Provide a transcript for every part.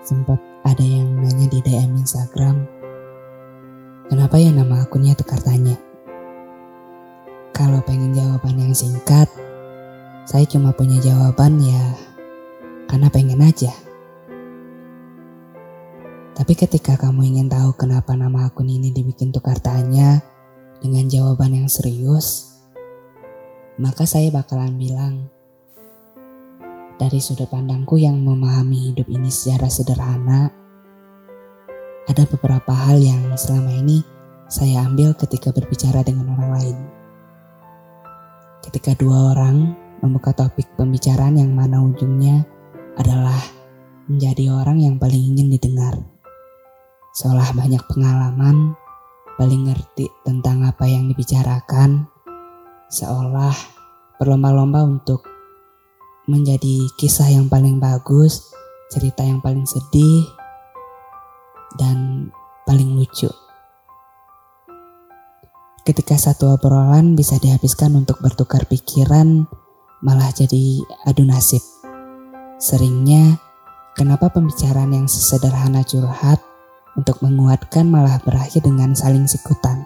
sempat ada yang nanya di DM Instagram, kenapa ya nama akunnya tukar tanya? Kalau pengen jawaban yang singkat, saya cuma punya jawaban ya karena pengen aja. Tapi ketika kamu ingin tahu kenapa nama akun ini dibikin tukar tanya dengan jawaban yang serius, maka saya bakalan bilang, dari sudut pandangku yang memahami hidup ini secara sederhana, ada beberapa hal yang selama ini saya ambil ketika berbicara dengan orang lain. Ketika dua orang membuka topik pembicaraan yang mana ujungnya adalah menjadi orang yang paling ingin didengar. Seolah banyak pengalaman, paling ngerti tentang apa yang dibicarakan, seolah berlomba-lomba untuk menjadi kisah yang paling bagus, cerita yang paling sedih, dan paling lucu. Ketika satu obrolan bisa dihabiskan untuk bertukar pikiran, malah jadi adu nasib. Seringnya, kenapa pembicaraan yang sesederhana curhat untuk menguatkan malah berakhir dengan saling sikutan.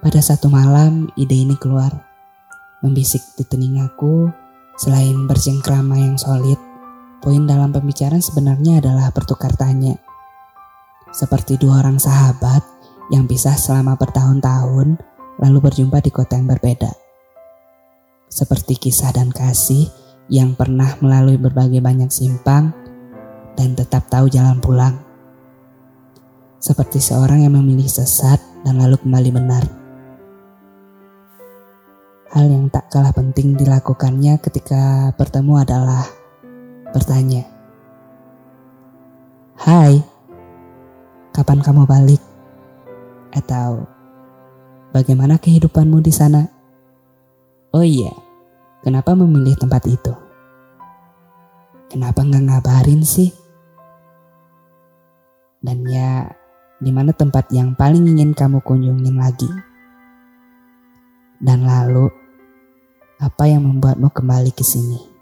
Pada satu malam, ide ini keluar membisik di telingaku, selain bercengkrama yang solid, poin dalam pembicaraan sebenarnya adalah bertukar tanya. Seperti dua orang sahabat yang pisah selama bertahun-tahun, lalu berjumpa di kota yang berbeda. Seperti kisah dan kasih yang pernah melalui berbagai banyak simpang dan tetap tahu jalan pulang. Seperti seorang yang memilih sesat dan lalu kembali benar Hal yang tak kalah penting dilakukannya ketika bertemu adalah bertanya, "Hai, kapan kamu balik?" Atau "Bagaimana kehidupanmu di sana?" Oh iya, kenapa memilih tempat itu? Kenapa nggak ngabarin sih? Dan ya, di mana tempat yang paling ingin kamu kunjungin lagi? Dan lalu, apa yang membuatmu kembali ke sini?